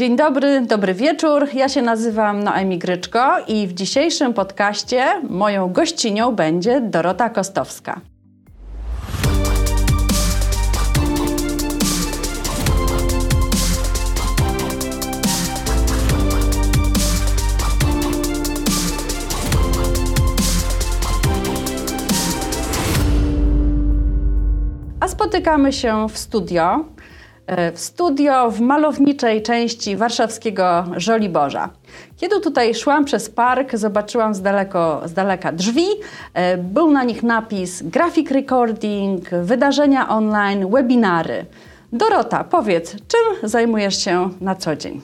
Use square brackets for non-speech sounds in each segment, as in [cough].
Dzień dobry, dobry wieczór. Ja się nazywam Noemi Gryczko i w dzisiejszym podcaście moją gościnią będzie Dorota Kostowska. A spotykamy się w studio, w studio w malowniczej części warszawskiego Żoliborza. Kiedy tutaj szłam przez park, zobaczyłam z, daleko, z daleka drzwi. E, Był na nich napis graphic recording, wydarzenia online, webinary. Dorota, powiedz, czym zajmujesz się na co dzień?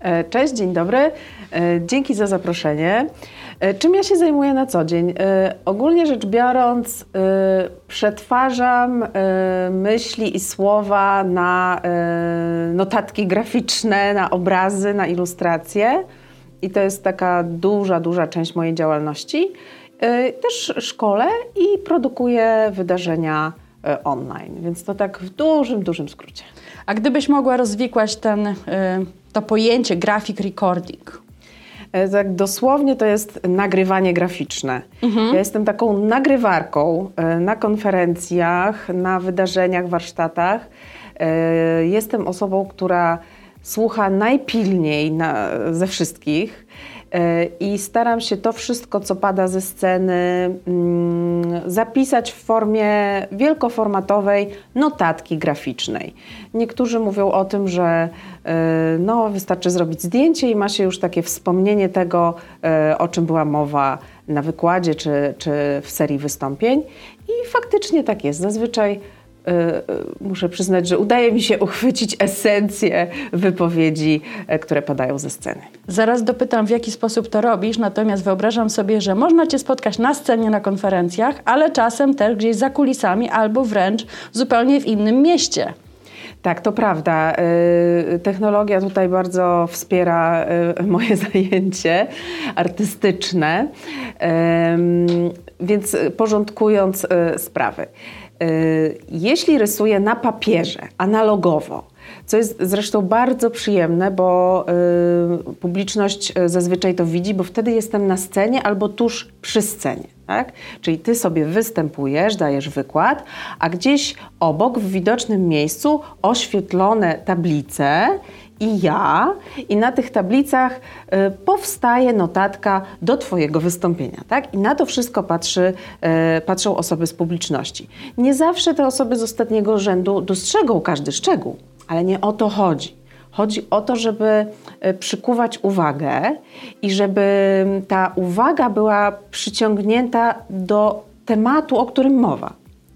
E, Cześć, dzień dobry. E, Dzięki za zaproszenie. E, Czym ja się zajmuję na co dzień? E, Ogólnie rzecz biorąc, e, przetwarzam myśli i słowa na notatki graficzne, na obrazy, na ilustracje. I to jest taka duża, duża część mojej działalności. Też szkole i produkuję wydarzenia online, więc to tak w dużym, dużym skrócie. A gdybyś mogła rozwikłać ten, to pojęcie graphic recording? Tak dosłownie to jest nagrywanie graficzne. Ja jestem taką nagrywarką e, na konferencjach, na wydarzeniach, warsztatach. E, Jestem osobą, która słucha najpilniej na, ze wszystkich i staram się to wszystko, co pada ze sceny, mm, zapisać w formie wielkoformatowej notatki graficznej. Niektórzy mówią o tym, że e, no, wystarczy zrobić zdjęcie i ma się już takie wspomnienie tego, e, o czym była mowa na wykładzie czy, czy w serii wystąpień. I faktycznie tak jest. Zazwyczaj e, e, muszę przyznać, że udaje mi się uchwycić esencję wypowiedzi, e, które padają ze sceny. Zaraz dopytam, w jaki sposób to robisz, natomiast wyobrażam sobie, że można Cię spotkać na scenie, na konferencjach, ale czasem też gdzieś za kulisami albo wręcz zupełnie w innym mieście. Tak, to prawda. Y, Technologia tutaj bardzo wspiera moje [laughs] zajęcie artystyczne, więc porządkując sprawy. Y, Jeśli rysuję na papierze, analogowo, co jest zresztą bardzo przyjemne, bo y, publiczność y, zazwyczaj to widzi, bo wtedy jestem na scenie albo tuż przy scenie. Tak? Czyli ty sobie występujesz, dajesz wykład, a gdzieś obok, w widocznym miejscu, oświetlone tablice i ja, i na tych tablicach y, powstaje notatka do Twojego wystąpienia. Tak? I na to wszystko patrzy, y, patrzą osoby z publiczności. Nie zawsze te osoby z ostatniego rzędu dostrzegą każdy szczegół, ale nie o to chodzi. Chodzi o to, żeby y, przykuwać uwagę i żeby ta uwaga była przyciągnięta do tematu, o którym mowa.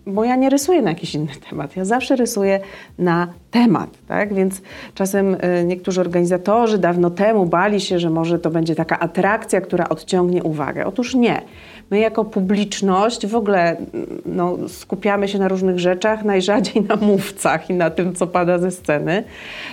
Bo ja nie rysuję na jakiś inny temat, ja zawsze rysuję na temat, tak? Więc czasem y, niektórzy organizatorzy dawno temu bali się, że może to będzie taka atrakcja, która odciągnie uwagę. Otóż nie. My jako publiczność w ogóle mm, no, skupiamy się na różnych rzeczach, najrzadziej na mówcach i na tym, co pada ze sceny.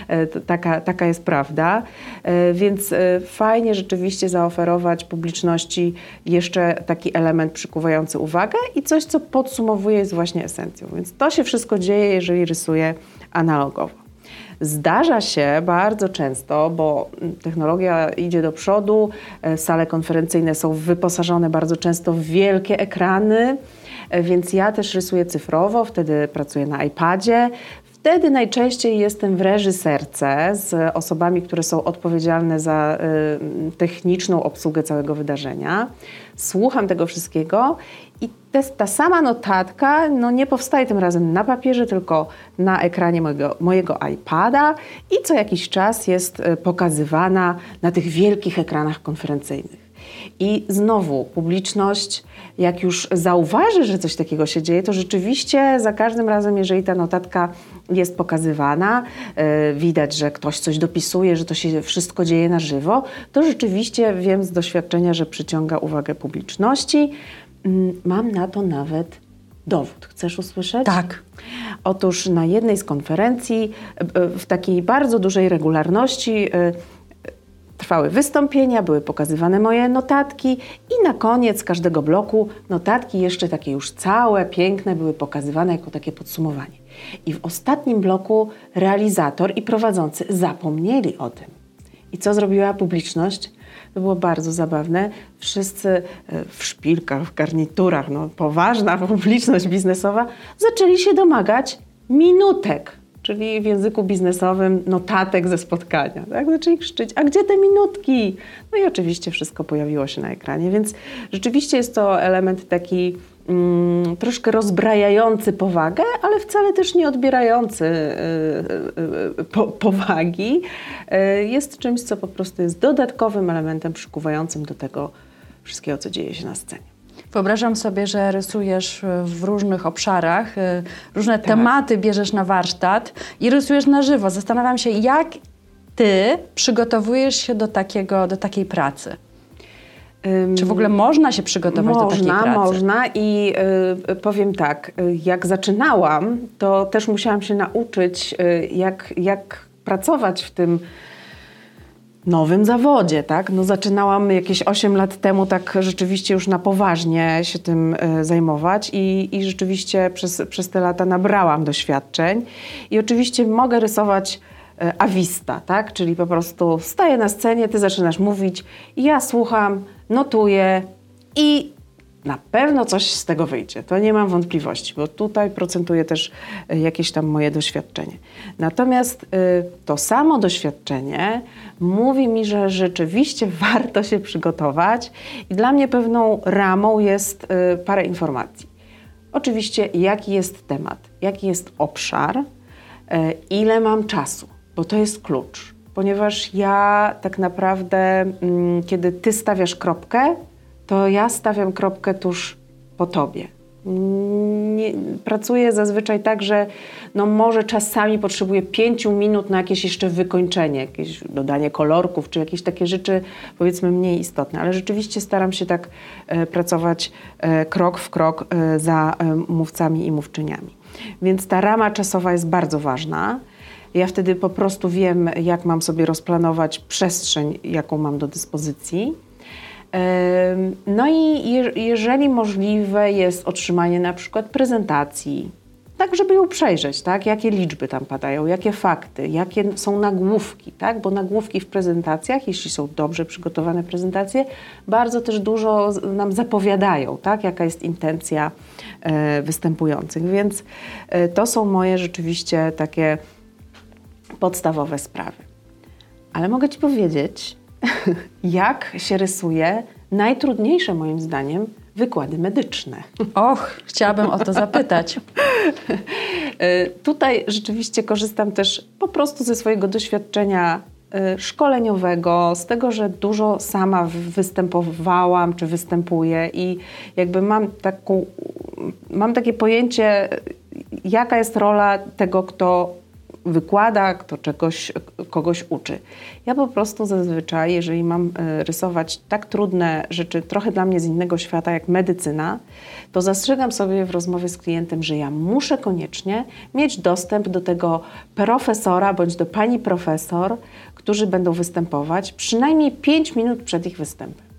E, Taka, taka jest prawda. E, Więc e, fajnie rzeczywiście zaoferować publiczności jeszcze taki element przykuwający uwagę i coś, co podsumowuje jest właśnie esencją. Więc to się wszystko dzieje, jeżeli rysuję analogowo. Zdarza się bardzo często, bo technologia idzie do przodu, e, sale konferencyjne są wyposażone bardzo często w wielkie ekrany, e, więc ja też rysuję cyfrowo, wtedy pracuję na iPadzie. Wtedy najczęściej jestem w reżyserce z osobami, które są odpowiedzialne za y, techniczną obsługę całego wydarzenia. Słucham tego wszystkiego i ta sama notatka no, nie powstaje tym razem na papierze, tylko na ekranie mojego, mojego iPada i co jakiś czas jest y, pokazywana na tych wielkich ekranach konferencyjnych. I znowu publiczność, jak już zauważy, że coś takiego się dzieje, to rzeczywiście za każdym razem, jeżeli ta notatka jest pokazywana, e, widać, że ktoś coś dopisuje, że to się wszystko dzieje na żywo, to rzeczywiście wiem z doświadczenia, że przyciąga uwagę publiczności. Mm, Mam na to nawet dowód. Chcesz usłyszeć? Tak. Otóż na jednej z konferencji e, e, w takiej bardzo dużej regularności e, trwały wystąpienia, były pokazywane moje notatki i na koniec każdego bloku notatki jeszcze takie już całe, piękne były pokazywane jako takie podsumowanie. I w ostatnim bloku realizator i prowadzący zapomnieli o tym. I co zrobiła publiczność? To było bardzo zabawne. Wszyscy e, w szpilkach, w garniturach, no, poważna [laughs] publiczność biznesowa, zaczęli się domagać minutek, czyli w języku biznesowym notatek ze spotkania. Tak? Zaczęli krzyczeć, a gdzie te minutki? No i oczywiście wszystko pojawiło się na ekranie, więc rzeczywiście jest to element taki mm, troszkę rozbrajający powagę, ale wcale też nie odbierający yy, yy, po, powagi. Jest czymś, co po prostu jest dodatkowym elementem przykuwającym do tego wszystkiego, co dzieje się na scenie. Wyobrażam sobie, że rysujesz w różnych obszarach, różne tak. tematy bierzesz na warsztat i rysujesz na żywo. Zastanawiam się, jak ty przygotowujesz się do, takiego, do takiej pracy. Czy w ogóle można się przygotować można, do takiej pracy? Można, można i y, powiem tak, jak zaczynałam, to też musiałam się nauczyć, y, jak, jak pracować w tym nowym zawodzie, tak? No zaczynałam jakieś 8 lat temu tak rzeczywiście już na poważnie się tym y, zajmować i, i rzeczywiście przez, przez te lata nabrałam doświadczeń i oczywiście mogę rysować awista, tak? Czyli po prostu staję na scenie, ty zaczynasz mówić i ja słucham, notuję i na pewno coś z tego wyjdzie. To nie mam wątpliwości, bo tutaj procentuje też e, jakieś tam moje doświadczenie. Natomiast y, to samo doświadczenie mówi mi, że rzeczywiście [laughs] warto się przygotować i dla mnie pewną ramą jest y, parę informacji. Oczywiście, jaki jest temat, jaki jest obszar, ile mam czasu, bo to jest klucz ponieważ ja tak naprawdę, mm, kiedy ty stawiasz kropkę, to ja stawiam kropkę tuż po tobie. Nie, pracuję zazwyczaj tak, że no może czasami potrzebuję pięciu minut na jakieś jeszcze wykończenie, jakieś dodanie kolorków, czy jakieś takie rzeczy powiedzmy mniej istotne, ale rzeczywiście staram się tak e, pracować e, krok w krok e, za e, mówcami i mówczyniami. Więc ta rama czasowa jest bardzo ważna. Ja wtedy po prostu wiem, jak mam sobie rozplanować przestrzeń, jaką mam do dyspozycji. No i jeżeli możliwe jest otrzymanie na przykład prezentacji, tak żeby ją przejrzeć, tak? jakie liczby tam padają, jakie fakty, jakie są nagłówki, tak? bo nagłówki w prezentacjach, jeśli są dobrze przygotowane prezentacje, bardzo też dużo nam zapowiadają, tak? jaka jest intencja e, występujących. Więc e, to są moje rzeczywiście takie podstawowe sprawy. Ale mogę Ci powiedzieć, [laughs] jak się rysuje najtrudniejsze moim zdaniem wykłady medyczne. Och, chciałabym o to zapytać. E, [laughs] tutaj rzeczywiście korzystam też po prostu ze swojego doświadczenia e, szkoleniowego, z tego, że dużo sama występowałam czy występuję i jakby mam taką, mam takie pojęcie, jaka jest rola tego, kto wykłada, kto czegoś, kogoś uczy. Ja po prostu zazwyczaj, jeżeli mam e, rysować tak trudne rzeczy, trochę dla mnie z innego świata, jak medycyna, to zastrzegam sobie w rozmowie z klientem, że ja muszę koniecznie mieć dostęp do tego profesora bądź do pani profesor, którzy będą występować przynajmniej 5 minut przed ich występem.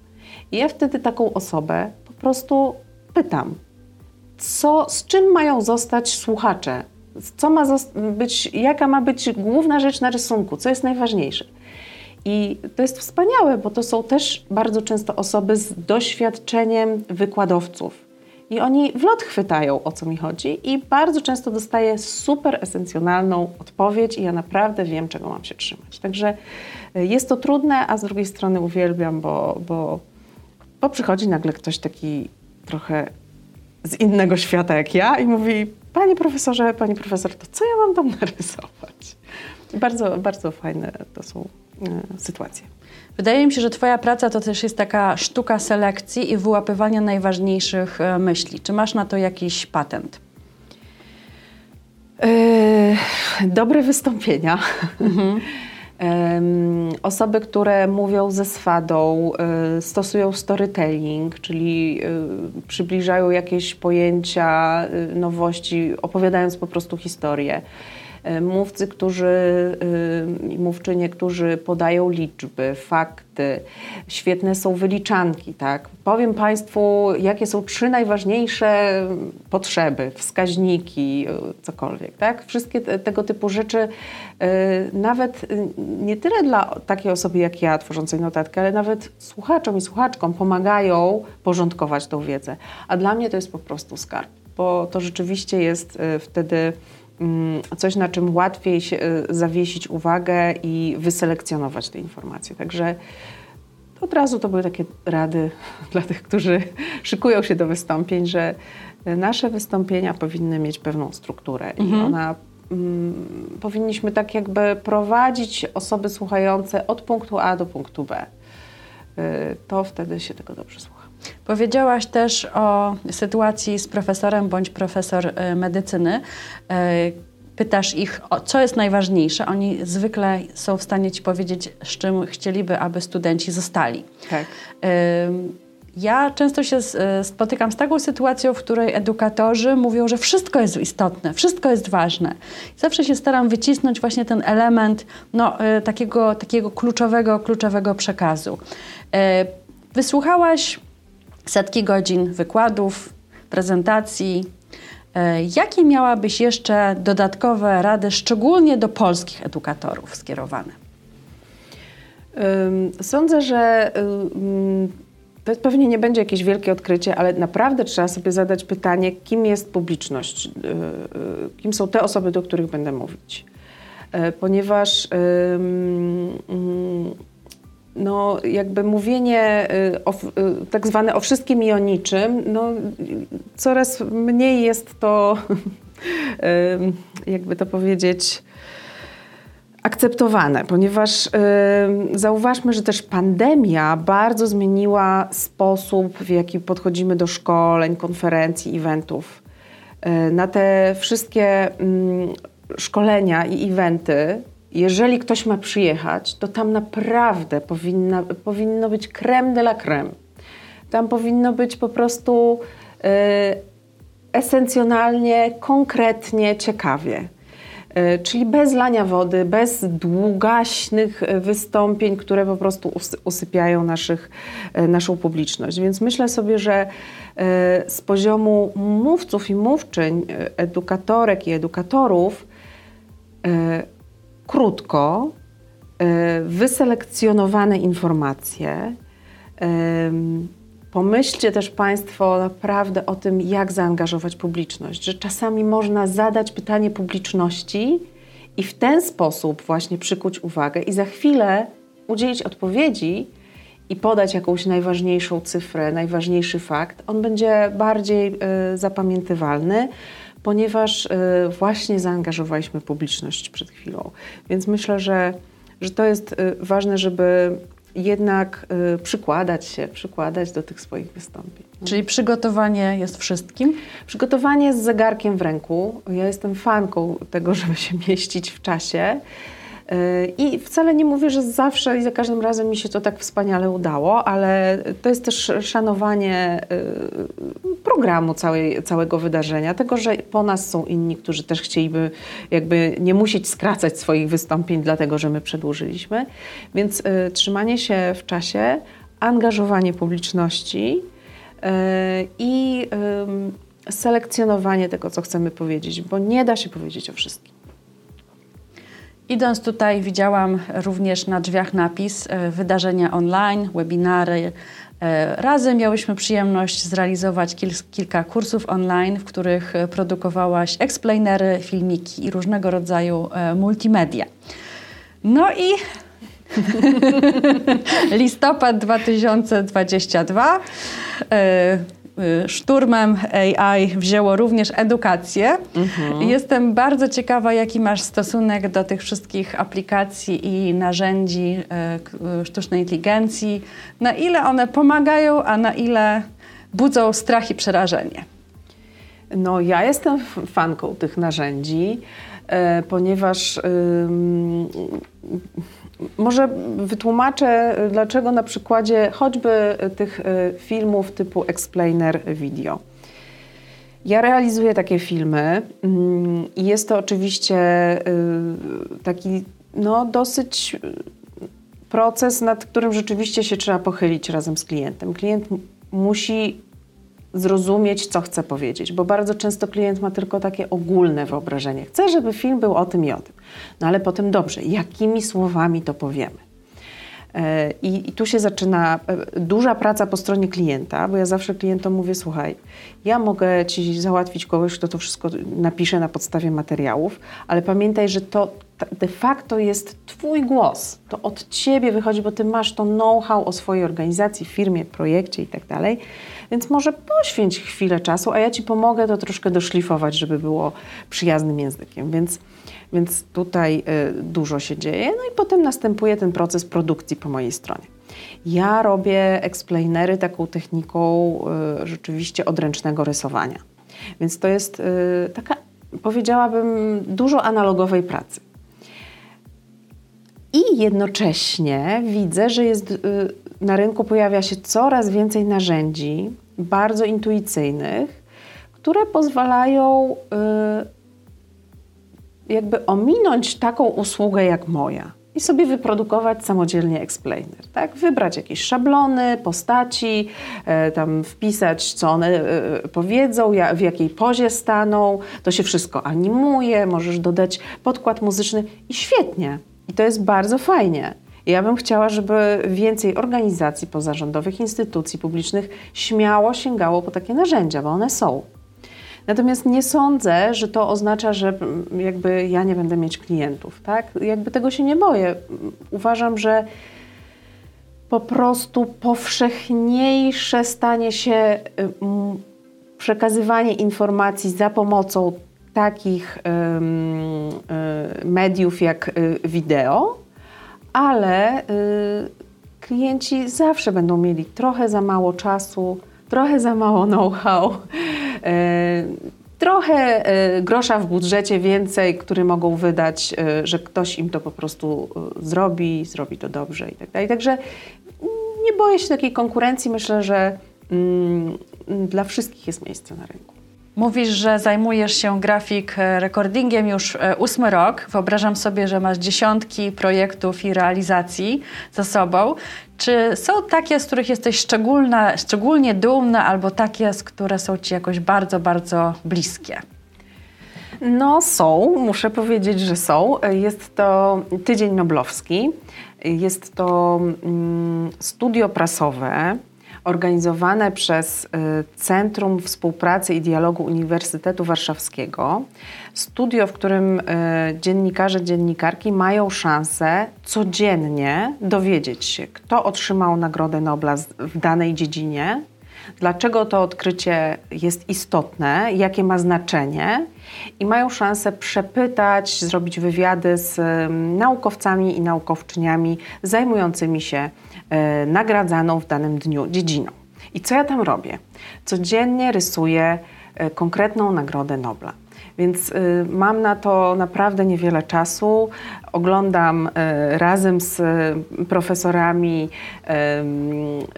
I ja wtedy taką osobę po prostu pytam, co, z czym mają zostać słuchacze co ma być, jaka ma być główna rzecz na rysunku, co jest najważniejsze. I to jest wspaniałe, bo to są też bardzo często osoby z doświadczeniem wykładowców. I oni w lot chwytają, o co mi chodzi, i bardzo często dostaję super esencjonalną odpowiedź, i ja naprawdę wiem, czego mam się trzymać. Także e, jest to trudne, a z drugiej strony uwielbiam, bo, bo, bo przychodzi nagle ktoś taki trochę z innego świata jak ja i mówi: Panie profesorze, pani profesor, to co ja mam tam [laughs] narysować? Bardzo, bardzo fajne to są e, sytuacje. Wydaje mi się, że Twoja praca to też jest taka sztuka selekcji i wyłapywania najważniejszych e, myśli. Czy masz na to jakiś patent? Yy, dobre wystąpienia. Mhm. [laughs] Osoby, które mówią ze swadą, y, stosują storytelling, czyli y, przybliżają jakieś pojęcia, y, nowości, opowiadając po prostu historię. E, mówcy, którzy i mówczynie, którzy podają liczby, fakty. Świetne są wyliczanki, tak? Powiem Państwu, jakie są trzy najważniejsze potrzeby, wskaźniki, cokolwiek, tak? Wszystkie te, tego typu rzeczy, nawet nie tyle dla takiej osoby jak ja, tworzącej notatkę, ale nawet słuchaczom i słuchaczkom pomagają porządkować tą wiedzę. A dla mnie to jest po prostu skarb, bo to rzeczywiście jest wtedy coś, na czym łatwiej się, e, zawiesić uwagę i wyselekcjonować te informacje. Także od razu to były takie rady [laughs] dla tych, którzy szykują się do wystąpień, że nasze wystąpienia powinny mieć pewną strukturę mhm. i ona mm, powinniśmy tak jakby prowadzić osoby słuchające od punktu A do punktu B. E, to wtedy się tego dobrze słucha. Powiedziałaś też o sytuacji z profesorem bądź profesor e, medycyny. E, pytasz ich, co jest najważniejsze. Oni zwykle są w stanie ci powiedzieć, z czym chcieliby, aby studenci zostali. Tak. Ja często się e, spotykam z taką sytuacją, w której edukatorzy mówią, że wszystko jest istotne, wszystko jest ważne. Zawsze się staram wycisnąć właśnie ten element no, takiego, takiego kluczowego, kluczowego przekazu. Wysłuchałaś setki godzin wykładów, prezentacji. E, jakie miałabyś jeszcze dodatkowe rady, szczególnie do polskich edukatorów skierowane? Sądzę, że to pewnie nie będzie jakieś wielkie odkrycie, ale naprawdę trzeba sobie zadać pytanie, kim jest publiczność, y, y, kim są te osoby, do których będę mówić. E, ponieważ no, jakby mówienie y, o, y, tak zwane o wszystkim i o niczym, no, coraz mniej jest to, [laughs] jakby to powiedzieć, akceptowane, ponieważ zauważmy, że też pandemia bardzo zmieniła sposób, w jaki podchodzimy do szkoleń, konferencji, eventów. Y, na te wszystkie mm, szkolenia i eventy jeżeli ktoś ma przyjechać, to tam naprawdę powinna, powinno być creme de la creme. Tam powinno być po prostu y, esencjonalnie, konkretnie, ciekawie. Y, czyli bez lania wody, bez długaśnych wystąpień, które po prostu usypiają naszych, naszą publiczność. Więc myślę sobie, że z poziomu mówców i mówczyń, edukatorek i edukatorów, krótko, e, wyselekcjonowane informacje. Pomyślcie też Państwo naprawdę o tym, jak zaangażować publiczność, że czasami można zadać pytanie publiczności i w ten sposób właśnie przykuć uwagę i za chwilę udzielić odpowiedzi i podać jakąś najważniejszą cyfrę, najważniejszy fakt. On będzie bardziej y, zapamiętywalny ponieważ y, właśnie zaangażowaliśmy publiczność przed chwilą. Więc myślę, że, że to jest y, ważne, żeby jednak y, przykładać się, przykładać do tych swoich wystąpień. Czyli przygotowanie jest wszystkim? Przygotowanie z zegarkiem w ręku. Ja jestem fanką tego, żeby się mieścić w czasie. I wcale nie mówię, że zawsze i za każdym razem mi się to tak wspaniale udało, ale to jest też szanowanie y, programu całej, całego wydarzenia, tego, że po nas są inni, którzy też chcieliby jakby nie musieć skracać swoich wystąpień, dlatego że my przedłużyliśmy. Więc y, trzymanie się w czasie, angażowanie publiczności y, i selekcjonowanie tego, co chcemy powiedzieć, bo nie da się powiedzieć o wszystkim. Idąc tutaj widziałam również na drzwiach napis e, wydarzenia online, webinary. E, razem miałyśmy przyjemność zrealizować kil kilka kursów online, w których produkowałaś explainery, filmiki i różnego rodzaju e, multimedia. No i [laughs] listopad 2022. Y, szturmem AI wzięło również edukację. Mhm. Jestem bardzo ciekawa, jaki masz stosunek do tych wszystkich aplikacji i narzędzi y, y, sztucznej inteligencji. Na ile one pomagają, a na ile budzą strach i przerażenie? No, ja jestem fanką tych narzędzi, ponieważ może wytłumaczę, dlaczego na przykładzie choćby tych e, filmów typu explainer video. Ja realizuję takie filmy i jest to oczywiście taki no, dosyć proces, nad którym rzeczywiście się trzeba pochylić razem z klientem. Klient musi zrozumieć, co chce powiedzieć, bo bardzo często klient ma tylko takie ogólne wyobrażenie. Chce, żeby film był o tym i o tym. No ale potem dobrze, jakimi słowami to powiemy? E, I, I, tu się zaczyna e, duża praca po stronie klienta, bo ja zawsze klientom mówię: Słuchaj, ja mogę ci załatwić kogoś, kto to wszystko napisze na podstawie materiałów, ale pamiętaj, że to de facto jest Twój głos. To od Ciebie wychodzi, bo Ty masz to know-how o swojej organizacji, firmie, projekcie i tak. Więc może poświęć chwilę czasu, a ja Ci pomogę to troszkę doszlifować, żeby było przyjaznym językiem. Więc, więc tutaj y, dużo się dzieje. No i potem następuje ten proces produkcji po mojej stronie. Ja robię explainery taką techniką y, rzeczywiście odręcznego rysowania. Więc to jest y, taka, powiedziałabym, dużo analogowej pracy. I jednocześnie widzę, że jest, na rynku pojawia się coraz więcej narzędzi, bardzo intuicyjnych, które pozwalają jakby ominąć taką usługę jak moja i sobie wyprodukować samodzielnie explainer. Tak? Wybrać jakieś szablony, postaci, e, tam wpisać, co one e, powiedzą, w jakiej pozie staną. To się wszystko animuje, możesz dodać podkład muzyczny i świetnie. I to jest bardzo fajnie. Ja bym chciała, żeby więcej organizacji pozarządowych, instytucji publicznych śmiało sięgało po takie narzędzia, bo one są. Natomiast nie sądzę, że to oznacza, że jakby ja nie będę mieć klientów, tak? Jakby tego się nie boję. Uważam, że po prostu powszechniejsze stanie się przekazywanie informacji za pomocą takich y, mediów jak y, wideo, ale y, klienci zawsze będą mieli trochę za mało czasu, trochę za mało know-how, trochę grosza w budżecie więcej, który mogą wydać, że ktoś im to po prostu zrobi, zrobi to dobrze i tak dalej. Także nie boję się takiej konkurencji. Myślę, że mm, dla wszystkich jest miejsce na rynku. Mówisz, że zajmujesz się grafik e, recordingiem już e, ósmy rok. Wyobrażam sobie, że masz dziesiątki projektów i realizacji za sobą. Czy są takie, z których jesteś szczególna, szczególnie dumna, albo takie, z które są ci jakoś bardzo, bardzo bliskie? No są, muszę powiedzieć, że są. Jest to Tydzień Noblowski. Jest to mm, studio prasowe organizowane przez y, Centrum Współpracy i Dialogu Uniwersytetu Warszawskiego. Studio, w którym y, dziennikarze, dziennikarki mają szansę codziennie dowiedzieć się, kto otrzymał Nagrodę Nobla w danej dziedzinie, dlaczego to odkrycie jest istotne, jakie ma znaczenie i mają szansę przepytać, zrobić wywiady z naukowcami i naukowczyniami zajmującymi się nagradzaną w danym dniu dziedziną. I co ja tam robię? Codziennie rysuję e, konkretną nagrodę Nobla. Więc y, mam na to naprawdę niewiele czasu. Oglądam razem z profesorami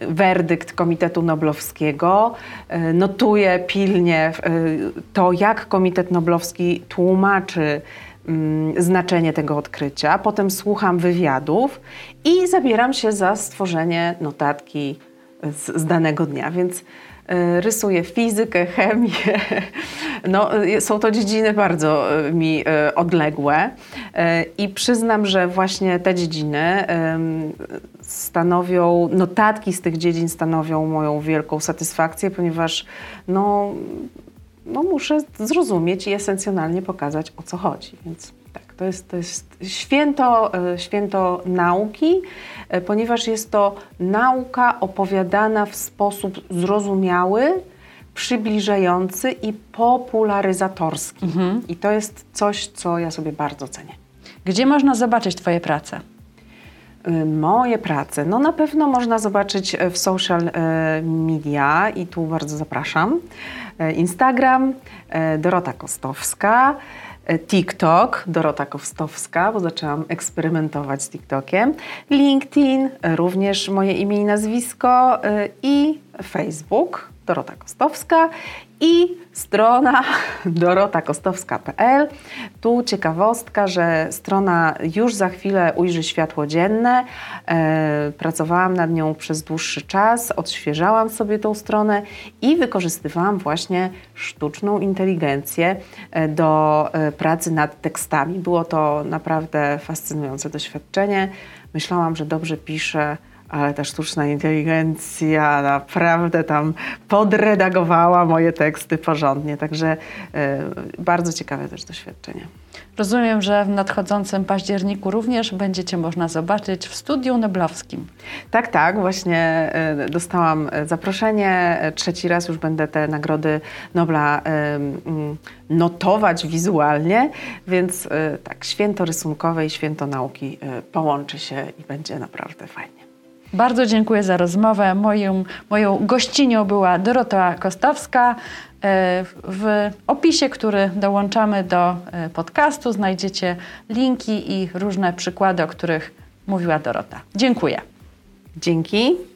werdykt Komitetu Noblowskiego. Notuję pilnie to, jak Komitet Noblowski tłumaczy znaczenie tego odkrycia. Potem słucham wywiadów i zabieram się za stworzenie notatki z, z danego dnia. Więc E, rysuję fizykę, chemię. [laughs] No, e, są to dziedziny bardzo e, mi odległe i przyznam, że właśnie te dziedziny stanowią, notatki z tych dziedzin stanowią moją wielką satysfakcję, ponieważ no, no muszę zrozumieć i esencjonalnie pokazać o co chodzi. Więc tak, to jest, to jest święto, święto nauki, E, ponieważ jest to nauka opowiadana w sposób zrozumiały, przybliżający i popularyzatorski. Mhm. I to jest coś, co ja sobie bardzo cenię. Gdzie można zobaczyć Twoje prace? Y, moje prace. No na pewno można zobaczyć w social e, media i tu bardzo zapraszam. E, Instagram Dorota Kostowska. E, TikTok, Dorota Kowstowska, bo zaczęłam eksperymentować z TikTokiem, LinkedIn, również moje imię i nazwisko e, i Facebook, Dorota Kostowska i strona [laughs] dorotakostowska.pl. Tu ciekawostka, że strona już za chwilę ujrzy światło dzienne. E, pracowałam nad nią przez dłuższy czas, odświeżałam sobie tą stronę i wykorzystywałam właśnie sztuczną inteligencję e, do e, pracy nad tekstami. Było to naprawdę fascynujące doświadczenie. Myślałam, że dobrze piszę ale ta sztuczna inteligencja naprawdę tam podredagowała moje teksty porządnie, także y, bardzo ciekawe też doświadczenie. Rozumiem, że w nadchodzącym październiku również będziecie można zobaczyć w studiu Noblowskim. Tak, tak, właśnie y, dostałam zaproszenie. Trzeci raz już będę te nagrody Nobla y, notować wizualnie, więc tak, święto rysunkowe i święto nauki połączy się i będzie naprawdę fajnie. Bardzo dziękuję za rozmowę. Moją, moją gościnią była Dorota Kostowska. E, w opisie, który dołączamy do e, podcastu, znajdziecie linki i różne przykłady, o których mówiła Dorota. Dziękuję. Dzięki.